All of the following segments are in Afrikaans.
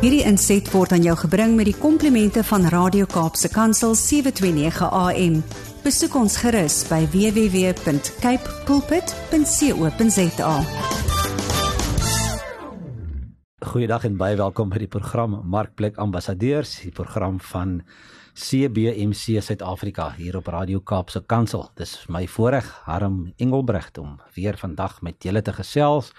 Hierdie inset word aan jou gebring met die komplimente van Radio Kaapse Kansel 729 AM. Besoek ons gerus by www.cape pulpit.co.za. Goeiedag en baie welkom by die program Markplek Ambassadeurs, die program van CBMC Suid-Afrika hier op Radio Kaapse Kansel. Dis my voorreg Harm Engelbrecht om weer vandag met julle te gesels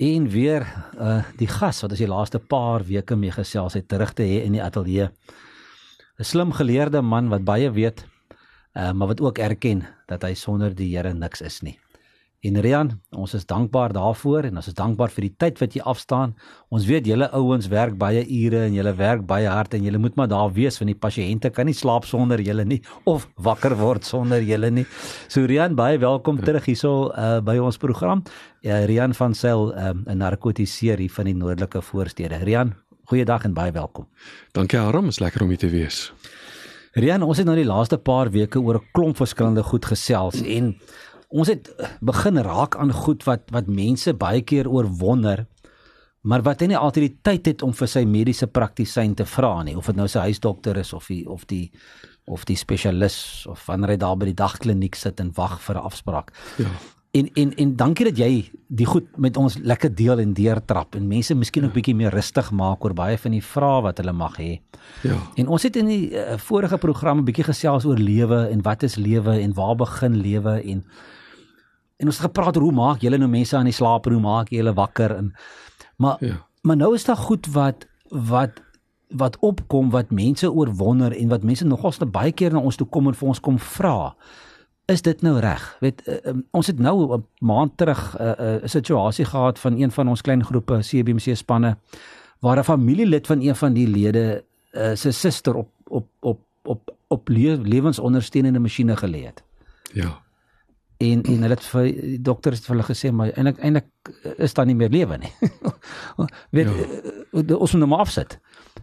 en weer uh die gas wat ons die laaste paar weke mee gesels het terug te hê in die ateljee. 'n Slim geleerde man wat baie weet, uh maar wat ook erken dat hy sonder die Here niks is nie. En Rian, ons is dankbaar daarvoor en ons is dankbaar vir die tyd wat jy afstaan. Ons weet julle ouens werk baie ure en julle werk baie hard en julle moet maar daar wees want die pasiënte kan nie slaap sonder julle nie of wakker word sonder julle nie. So Rian, baie welkom terug hierso uh, by ons program. Uh, Rian van Sail, um, 'n narkotiseer hier van die noordelike voorstede. Rian, goeiedag en baie welkom. Dankie Aram, is lekker om hier te wees. Rian, ons het nou die laaste paar weke oor 'n klomp verskillende goed gesels en ons het begin raak aan goed wat wat mense baie keer oor wonder maar wat hy nie altyd die tyd het om vir sy mediese praktisyn te vra nie of dit nou sy huisdokter is of die of die of die spesialis of wanneer hy daar by die dagkliniek sit en wag vir 'n afspraak. Ja. En en en dankie dat jy die goed met ons lekker deel en deurtrap en mense miskien ja. ook bietjie meer rustig maak oor baie van die vrae wat hulle mag hê. Ja. En ons het in die uh, vorige program 'n bietjie gesels oor lewe en wat is lewe en waar begin lewe en En ons het gepraat oor hoe maak julle nou mense aan die slaap, hoe maak jy hulle wakker en maar ja. maar nou is daar goed wat wat wat opkom wat mense oor wonder en wat mense nogals te baie keer na ons toe kom en vir ons kom vra. Is dit nou reg? Weet uh, uh, ons het nou 'n maand terug 'n uh, uh, situasie gehad van een van ons klein groepe CBC spanne waar 'n familielid van een van die lede uh, se suster op op op op op lewensondersteunende masjiene gelê het. Ja en en hulle het vir die dokters vir hulle gesê maar eintlik eintlik is daar nie meer lewe nie. weet ja. Eh, ons moet hom afsit.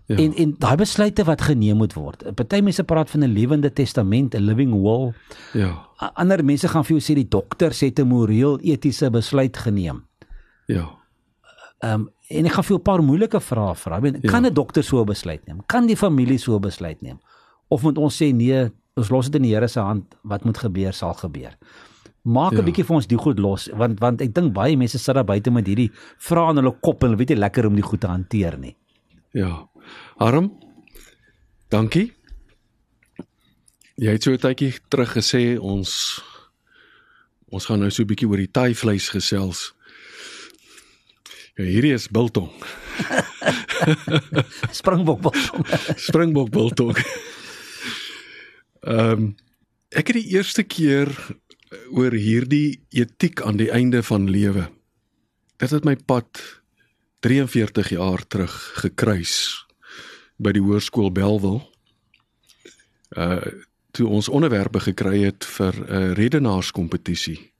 Ja. En en daai besluite wat geneem moet word. Party mense praat van 'n lewende testament, 'n living will. Ja. Ander mense gaan vir jou sê die dokter het 'n moreel etiese besluit geneem. Ja. Ehm um, en ek gaan vir jou 'n paar moeilike vrae vra. Ja. Kan 'n dokter so 'n besluit neem? Kan die familie so 'n besluit neem? Of moet ons sê nee, ons los dit in die Here se hand, wat moet gebeur sal gebeur maak 'n ja. bietjie vir ons die goed los want want ek dink baie mense sit daar buite met hierdie vrae in hulle kop en hulle weet nie lekker om die goed te hanteer nie. Ja. Arm. Dankie. Jy het so 'n tydjie terug gesê ons ons gaan nou so 'n bietjie oor die taai vleis gesels. Ja, hierdie is biltong. Springbok biltong. Springbok biltong. Ehm um, ek het die eerste keer oor hierdie etiek aan die einde van lewe. Dit het my pad 43 jaar terug gekruis by die hoërskool Belwel. Uh toe ons onderwerpe gekry het vir 'n uh, redenaarskompetisie.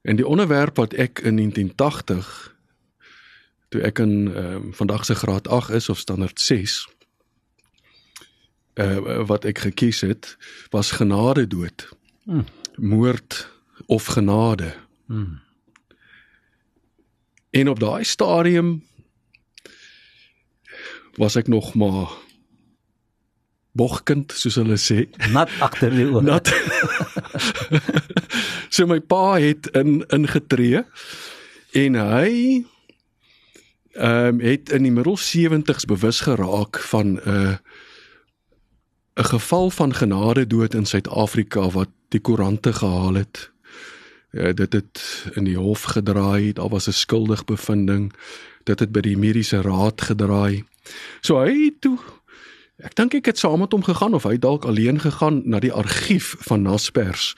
En die onderwerp wat ek in 1980 toe ek in ehm um, vandag se graad 8 is of standaard 6 uh wat ek gekies het was genade dood. Hmm moord of genade. Hmm. En op daai stadium was ek nog maar bogkind soos hulle sê, nat agter die oor. Nat. so my pa het in ingetree en hy ehm um, het in die middel 70's bewus geraak van 'n uh, 'n geval van genade dood in Suid-Afrika wat die koerante gehaal het. Ja, dit het in die hof gedraai, daar was 'n skuldig bevinding. Dit het by die mediese raad gedraai. So hy toe ek dink ek het saam met hom gegaan of hy dalk alleen gegaan na die argief van Naspers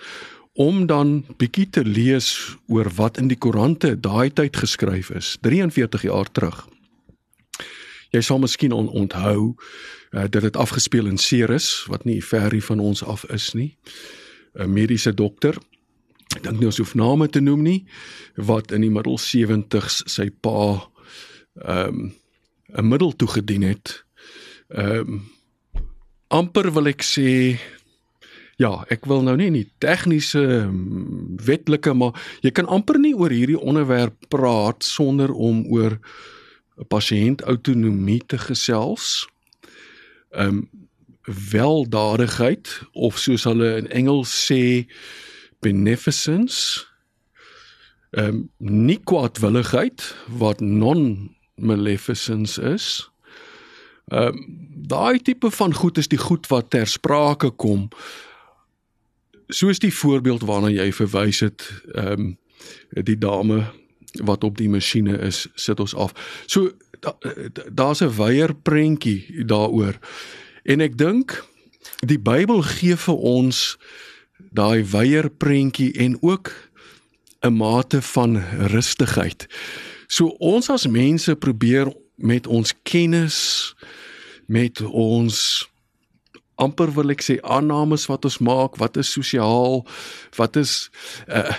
om dan bietjie te lees oor wat in die koerante daai tyd geskryf is, 43 jaar terug. Jy sal miskien on onthou uh, dit het afgespeel in Ceres wat nie ver hier van ons af is nie. 'n mediese dokter. Ek dink nie ons hoef name te noem nie wat in die middel 70s sy pa ehm um, 'n middel toegedien het. Ehm um, amper wil ek sê ja, ek wil nou nie in die tegniese ehm, wetlike maar jy kan amper nie oor hierdie onderwerp praat sonder om oor pasiënt autonomie te gesels. Ehm um, weldadigheid of soos hulle in Engels sê beneficence. Ehm um, nie kwaadwilligheid wat non-maleficence is. Ehm um, daai tipe van goed is die goed wat ter sprake kom. Soos die voorbeeld waarna jy verwys het, ehm um, die dame wat op die masjiene is, sit ons af. So daar's da 'n weier prentjie daaroor. En ek dink die Bybel gee vir ons daai weier prentjie en ook 'n mate van rustigheid. So ons as mense probeer met ons kennis met ons amper wil ek sê aannames wat ons maak, wat is sosiaal, wat is uh,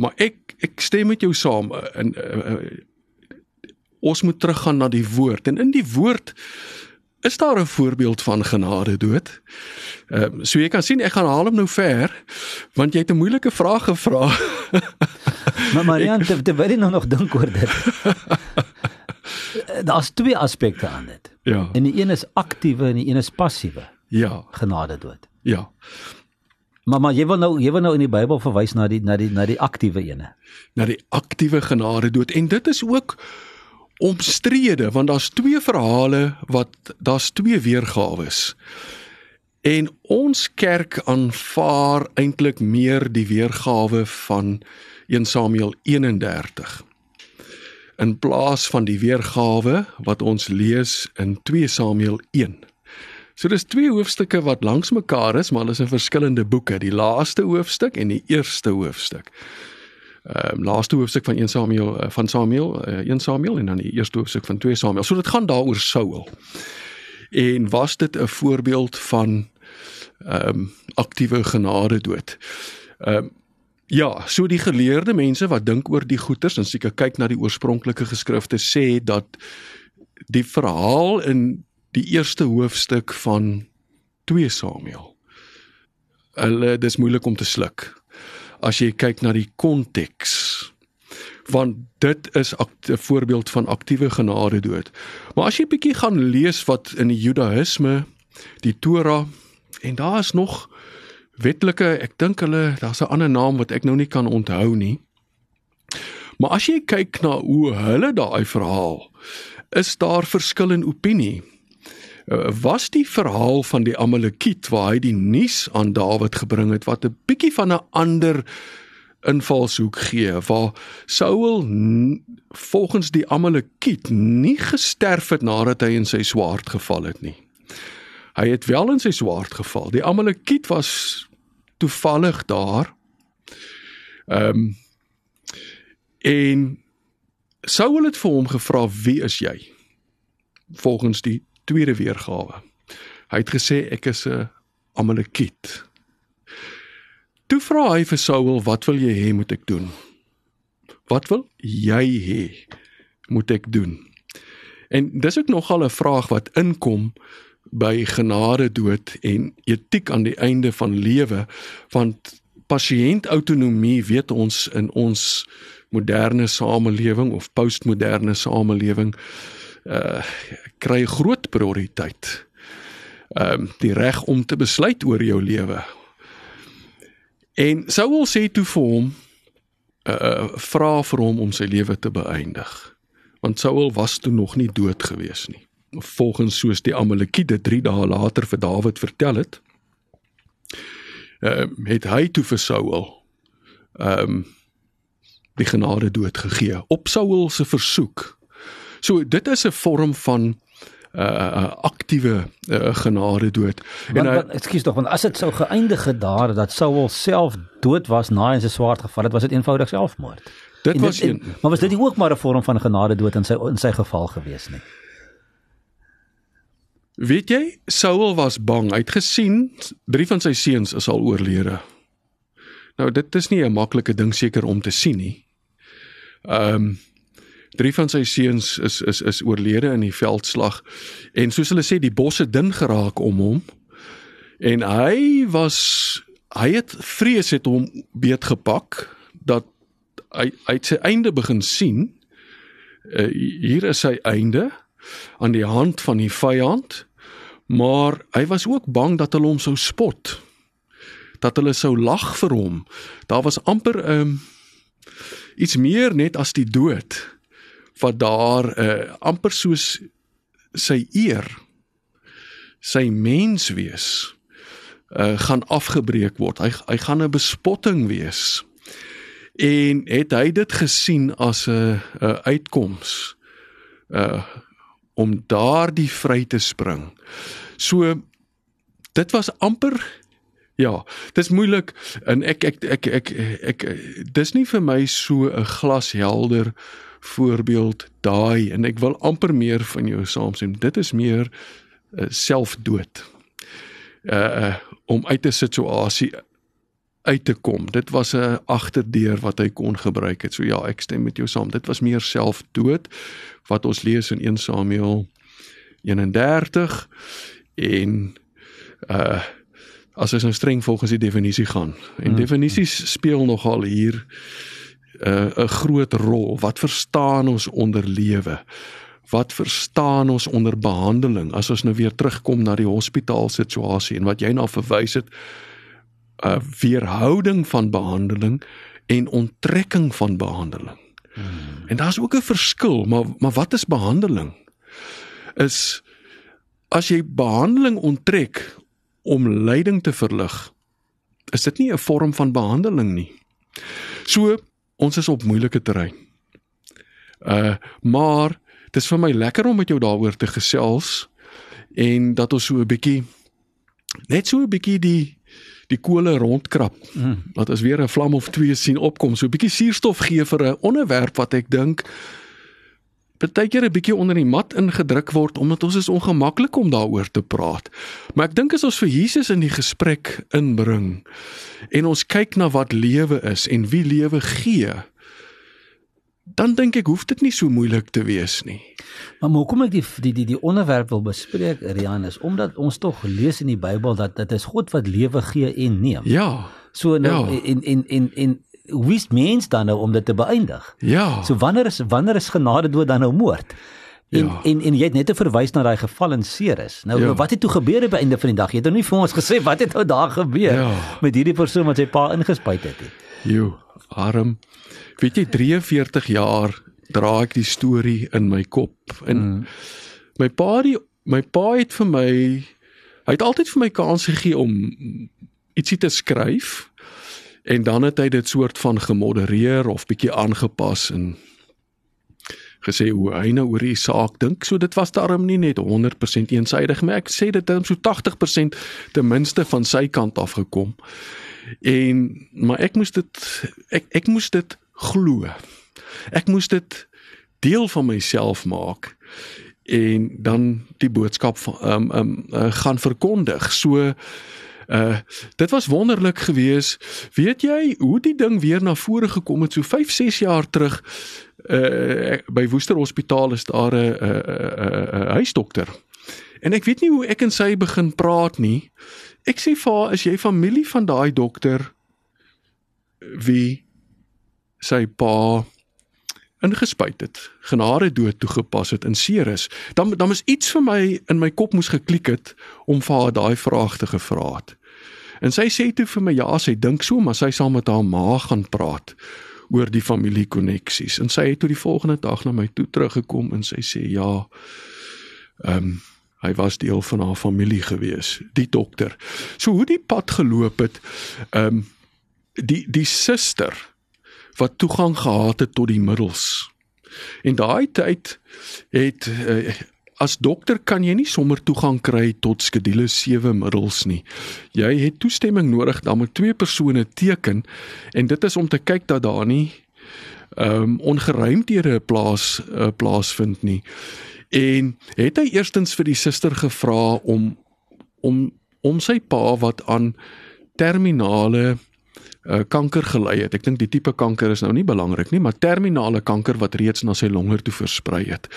maar ek ek stem met jou saam in uh, uh, ons moet teruggaan na die woord en in die woord is daar 'n voorbeeld van genade dood. Ehm uh, so jy kan sien ek gaan haal hom nou ver want jy het 'n moeilike vraag gevra. maar Marian, te, te wil jy nou nog dink oor dit? Daar's twee aspekte aan dit. Ja. En die een is aktiewe en die een is passiewe. Ja. Genade dood. Ja. Maar maar jy wil nou jy wil nou in die Bybel verwys na die na die na die aktiewe ene. Na die aktiewe genade dood en dit is ook omstrede want daar's twee verhale wat daar's twee weergawe is. En ons kerk aanvaar eintlik meer die weergawe van 1 Samuel 31 in plaas van die weergawe wat ons lees in 2 Samuel 1. So dis twee hoofstukke wat langs mekaar is, maar hulle is in verskillende boeke, die laaste hoofstuk en die eerste hoofstuk. Ehm um, laaste hoofstuk van 1 Samuel uh, van Samuel, uh, 1 Samuel en dan die eerste hoofstuk van 2 Samuel. So dit gaan daaroor Saul. En was dit 'n voorbeeld van ehm um, aktiewe genade dood? Ehm um, Ja, so die geleerde mense wat dink oor die goeters en seker kyk na die oorspronklike geskrifte sê dat die verhaal in die eerste hoofstuk van 2 Samuel. Hulle dis moeilik om te sluk. As jy kyk na die konteks want dit is 'n voorbeeld van aktiewe genade dood. Maar as jy bietjie gaan lees wat in die Judaïsme, die Torah en daar is nog wetlike, ek dink hulle daar's 'n ander naam wat ek nou nie kan onthou nie. Maar as jy kyk na hoe hulle daai verhaal, is daar verskil in opinie. Eh, was die verhaal van die Amalekiet waar hy die nuus aan Dawid gebring het wat 'n bietjie van 'n ander invalshoek gee waar Saul volgens die Amalekiet nie gesterf het nadat hy in sy swaard geval het nie. Hy het wel in sy swaard geval. Die Amalekiet was toevallig daar. Ehm um, en Saul het vir hom gevra wie is jy? Volgens die tweede weergawe. Hy het gesê ek is 'n Amalekiet. Toe vra hy vir Saul, "Wat wil jy hê moet ek doen?" Wat wil jy hê moet ek doen? En dis ook nogal 'n vraag wat inkom by genade dood en etiek aan die einde van lewe want pasiënt autonomie weet ons in ons moderne samelewing of postmoderne samelewing uh kry groot prioriteit. Ehm um, die reg om te besluit oor jou lewe. En Saul sê toe vir hom uh vra vir hom om sy lewe te beëindig. Want Saul was toe nog nie dood gewees nie. Volgens soos die Amalekiete 3 dae later vir Dawid vertel het, ehm uh, het hy toe vir Saul ehm um, die genade dood gegee op Saul se versoek. So dit is 'n vorm van 'n uh, uh, aktiewe uh, genade dood. En ekskuus tog, want as dit sou geëindig het daar dat Saul self dood was na hy in sy swaard geval het, was dit eenvoudig selfmoord. Dit was en, en, maar was dit nie ook maar 'n vorm van genade dood in sy in sy geval gewees nie? Weet jy, Saul was bang. Hy het gesien drie van sy seuns is al oorlede. Nou dit is nie 'n maklike ding seker om te sien nie. Ehm um, Drie van sy seuns is is is oorlede in die veldslag en soos hulle sê die bosse dun geraak om hom. En hy was hy het vrees het hom beet gepak dat hy hy sy einde begin sien uh, hier is sy einde aan die hand van die vyand, maar hy was ook bang dat hulle hom sou spot. Dat hulle sou lag vir hom. Daar was amper 'n um, ehm, iets meer net as die dood wat daar uh, amper soos sy eer sy mens wees uh, gaan afgebreek word. Hy hy gaan 'n bespotting wees. En het hy dit gesien as 'n 'n uitkoms uh om daardie vry te spring. So dit was amper ja, dis moeilik en ek ek ek ek ek, ek dis nie vir my so 'n glashelder voorbeeld daai en ek wil amper meer van jou saamstem. Dit is meer uh, selfdood. Uh uh om uit 'n situasie uit te kom. Dit was 'n agterdeur wat hy kon gebruik het. So ja, ek stem met jou saam. Dit was meer selfdood wat ons lees in 1 Samuel 31 en uh as ons nou streng volgens die definisie gaan. En hmm. definisies speel nogal hier 'n uh, groot rol. Wat verstaan ons onder lewe? Wat verstaan ons onder behandeling? As ons nou weer terugkom na die hospitaal situasie en wat jy nou verwys het, 'n uh, weerhouding van behandeling en onttrekking van behandeling. Hmm. En daar's ook 'n verskil, maar maar wat is behandeling? Is as jy behandeling onttrek om lyding te verlig, is dit nie 'n vorm van behandeling nie. So ons is op moeilike terrein. Uh maar dit is vir my lekker om met jou daaroor te gesels en dat ons so 'n bietjie net so 'n bietjie die die kole rondkrap. Mm. Dat as weer 'n vlam of twee sien opkom, so 'n bietjie suurstof gee vir 'n onderwerp wat ek dink baie keer 'n bietjie onder die mat ingedruk word omdat ons is ongemaklik om daaroor te praat. Maar ek dink as ons vir Jesus in die gesprek inbring en ons kyk na wat lewe is en wie lewe gee, dan dink ek hoef dit nie so moeilik te wees nie. Maar hoekom ek die die die die onderwerp wil bespreek Rian is omdat ons tog lees in die Bybel dat dit is God wat lewe gee en neem. Ja. So nou ja. en en en en wie is mens dan nou om dit te beëindig? Ja. So wanneer is wanneer is genade dood dan nou moord? En, ja. en en jy het net verwys na daai geval in Ceres. Nou ja. wat het toe gebeur by einde van die dag? Jy het nou nie vir ons gesê wat het nou daar gebeur ja. met hierdie persoon wat sy pa ingespuit het nie. Jo, arm. Weet jy 43 jaar dra ek die storie in my kop en mm. my pa die my pa het vir my hy het altyd vir my kans gegee om ietsie te skryf en dan het hy dit soort van gemodereer of bietjie aangepas en gesê hoe hy nou oor die saak dink. So dit was daarom nie net 100% eensaidig, maar ek sê dit het so 80% ten minste van sy kant af gekom. En maar ek moes dit ek ek moes dit glo. Ek moes dit deel van myself maak en dan die boodskap van ehm um, ehm um, uh, gaan verkondig. So uh dit was wonderlik geweest. Weet jy hoe die ding weer na vore gekom het so 5, 6 jaar terug uh by Woester Hospitaal is daar 'n 'n huisdokter. En ek weet nie hoe ek en sy begin praat nie. Ek sê vir haar, "Is jy familie van daai dokter wie sy pa ingespuit het, genade dood toegepas het in Ceres, dan dan is iets vir my in my kop moes geklik het om vir haar daai vraag te gevra het. En sy sê toe vir my ja, sy dink so, maar sy sal met haar ma gaan praat oor die familie koneksies. En sy het toe die volgende dag na my toe teruggekom en sy sê ja, ehm um, hy was deel van haar familie gewees, die dokter. So hoe die pad geloop het, ehm um, die die suster wat toegang gehad het tot die middels. En daai tyd het uh, as dokter kan jy nie sommer toegang kry tot skedule 7 middels nie. Jy het toestemming nodig dan met twee persone teken en dit is om te kyk dat daar nie ehm um, ongeruimthede plaas uh, plaasvind nie. En het hy eerstens vir die suster gevra om om om sy pa wat aan terminale uh, kanker gelei het. Ek dink die tipe kanker is nou nie belangrik nie, maar terminale kanker wat reeds na sy longe toe versprei het.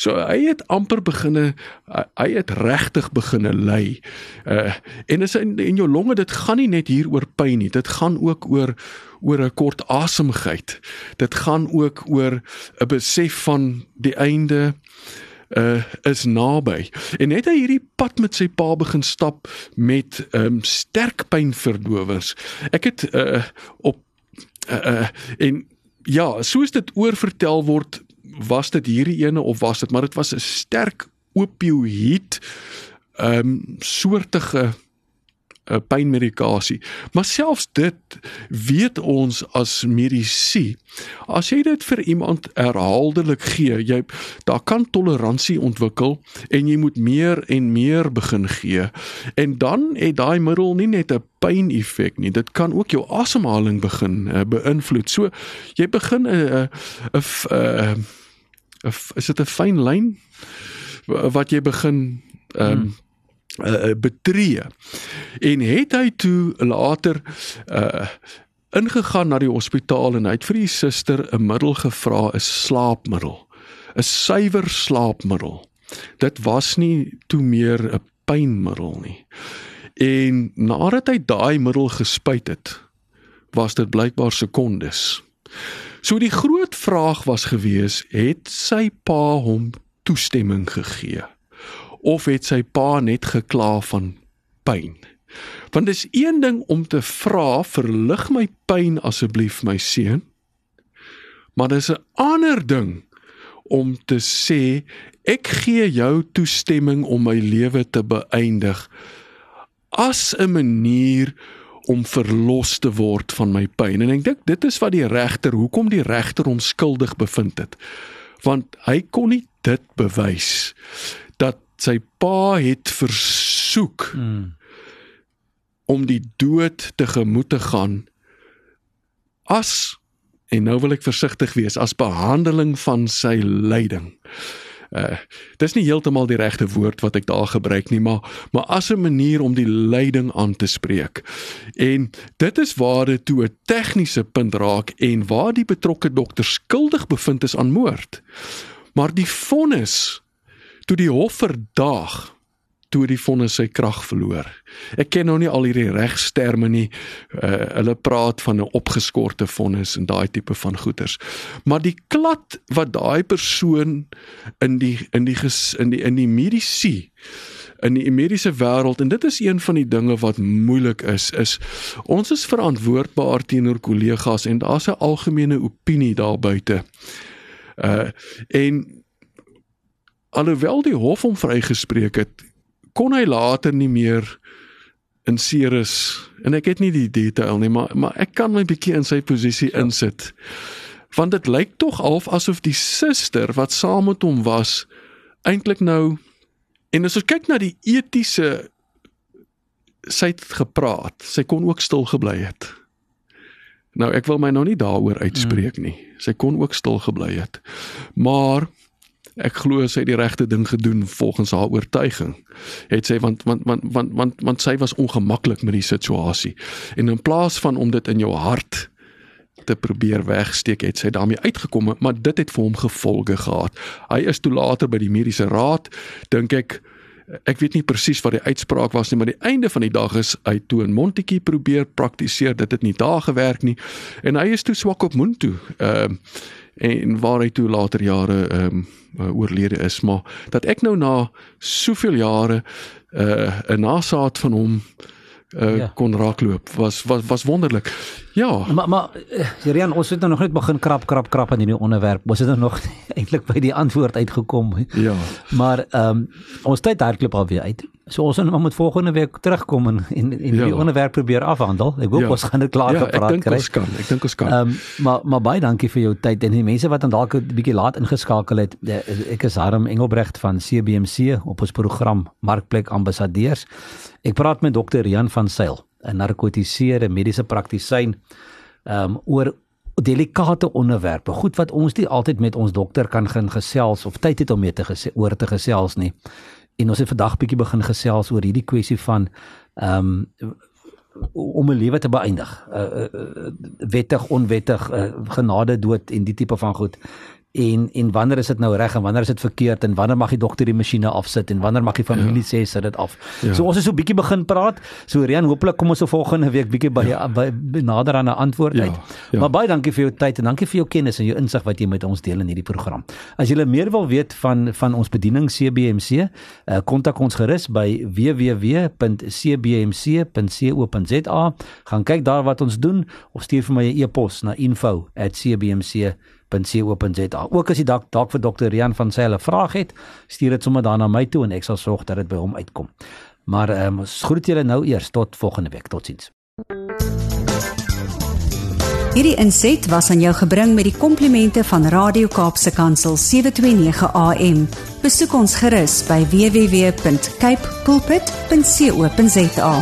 So hy het amper beginne uh, hy het regtig beginne ly. Uh en is in, in jou longe dit gaan nie net hier oor pyn nie, dit gaan ook oor oor 'n kort asemgeit. Dit gaan ook oor 'n besef van die einde uh is naby. En net hy hierdie pad met sy pa begin stap met um sterk pynverdowers. Ek het uh op uh, uh en ja, soos dit oorvertel word, was dit hierdie ene of was dit maar dit was 'n sterk opioïd um soortige uh, pynmedikasie. Maar selfs dit weet ons as medisy. As jy dit vir iemand herhaaldelik gee, jy daar kan toleransie ontwikkel en jy moet meer en meer begin gee. En dan het daai middel nie net 'n pyneffek nie, dit kan ook jou asemhaling begin uh, beïnvloed. So jy begin 'n 'n 'n is dit 'n fyn lyn wat jy begin ehm um, hmm uh, betree. En het hy toe later uh ingegaan na die hospitaal en hy het vir die suster 'n middel gevra, 'n slaapmiddel. 'n Suiwer slaapmiddel. Dit was nie toe meer 'n pynmiddel nie. En nadat hy daai middel gespuit het, was dit blykbaar sekondes. So die groot vraag was gewees, het sy pa hom toestemming gegee? Of het sy pa net gekla van pyn? Want dis een ding om te vra, verlig my pyn asseblief my seun. Maar dis 'n ander ding om te sê ek gee jou toestemming om my lewe te beëindig as 'n manier om verlos te word van my pyn. En ek dink dit is wat die regter, hoekom die regter hom skuldig bevind het. Want hy kon nie dit bewys sy pa het versoek mm. om die dood te gemoed te gaan as en nou wil ek versigtig wees as behandeling van sy lyding. Uh dis nie heeltemal die regte woord wat ek daar gebruik nie, maar maar as 'n manier om die lyding aan te spreek. En dit is waar dit toe 'n tegniese punt raak en waar die betrokke dokter skuldig bevind is aan moord. Maar die vonnis toe die hof verdaag toe die vonnis sy krag verloor. Ek ken nou nie al hierdie regsterme nie. Uh, hulle praat van 'n opgeskorte vonnis en daai tipe van goeters. Maar die klad wat daai persoon in die in die ges, in die in die medisy in die mediese wêreld en dit is een van die dinge wat moeilik is is ons is verantwoordbaar teenoor kollegas en daar's 'n algemene opinie daar buite. Uh en alhoewel die hof hom vrygespreek het, kon hy later nie meer in Ceres en ek het nie die detail nie, maar maar ek kan my bietjie in sy posisie ja. insit. Want dit lyk tog half asof die suster wat saam met hom was eintlik nou en as ons kyk na die etiese sy het gepraat, sy kon ook stil gebly het. Nou ek wil my nou nie daaroor uitspreek mm. nie. Sy kon ook stil gebly het. Maar ek glo sy het die regte ding gedoen volgens haar oortuiging. Het sy want want want want want, want sy was ongemaklik met die situasie. En in plaas van om dit in jou hart te probeer wegsteek, het sy daarmee uitgekom, maar dit het vir hom gevolge gehad. Hy is toe later by die mediese raad, dink ek ek weet nie presies wat die uitspraak was nie, maar die einde van die dag is hy toe in Montetjie probeer praktiseer, dit het nie daar gewerk nie en hy is toe swak op moed toe. Ehm uh, en waar hy toe later jare ehm um, oorlede is maar dat ek nou na soveel jare 'n uh, 'n nasaat van hom uh, ja. kon raakloop was was was wonderlik. Ja. Maar maar eh, Jerian, ons het nou nog net begin krap krap krap in hierdie onderwerp. Ons het nou nog eintlik by die antwoord uitgekom. Ja. Maar ehm um, ons tyd hardloop al weer uit. So ons moet met volgende week terugkom en en, en ja. die onderwerp probeer afhandel. Ek hoop ja. ons gaan dit klaar ja, gepraat kry. Ek dink ons kan. Ek dink ons kan. Ehm um, maar maar baie dankie vir jou tyd en die mense wat dan dalk 'n bietjie laat ingeskakel het. Ek is Harm Engelbrecht van CBC op ons program Markplek Ambassadeurs. Ek praat met dokter Rian van Sail, 'n narkotiseerde mediese praktisyn, um oor delikate onderwerpe, goed wat ons nie altyd met ons dokter kan gaan gesels of tyd het om mee te gesê, oor te gesels nie. En ons het vandag bietjie begin gesels oor hierdie kwessie van um om 'n lewe te beëindig. Uh, uh wettig, onwettig, uh, genade dood en die tipe van goed en en wanneer is dit nou reg en wanneer is dit verkeerd en wanneer mag die dokter die masjiene afsit en wanneer mag die familie ja. sê sit dit af. Ja. So ons is so bietjie begin praat. So Rian, hopelik kom ons so volgende week bietjie by, ja. by, by nader aan 'n antwoord ja. uit. Ja. Maar baie dankie vir jou tyd en dankie vir jou kennis en jou insig wat jy met ons deel in hierdie program. As jy meer wil weet van van ons bediening CBMC, uh, kontak ons gerus by www.cbmc.co.za. Gaan kyk daar wat ons doen of stuur vir my 'n e-pos na info@cbmc.co.za www.co.za. Ook as jy dalk dalk vir dokter Rian van Sail 'n vraag het, stuur dit sommer dan na my toe en ek sal sorg dat dit by hom uitkom. Maar ehm um, groet julle nou eers tot volgende week. Totsiens. Hierdie inset was aan jou gebring met die komplimente van Radio Kaapse Kansel 729 AM. Besoek ons gerus by www.cape pulpit.co.za.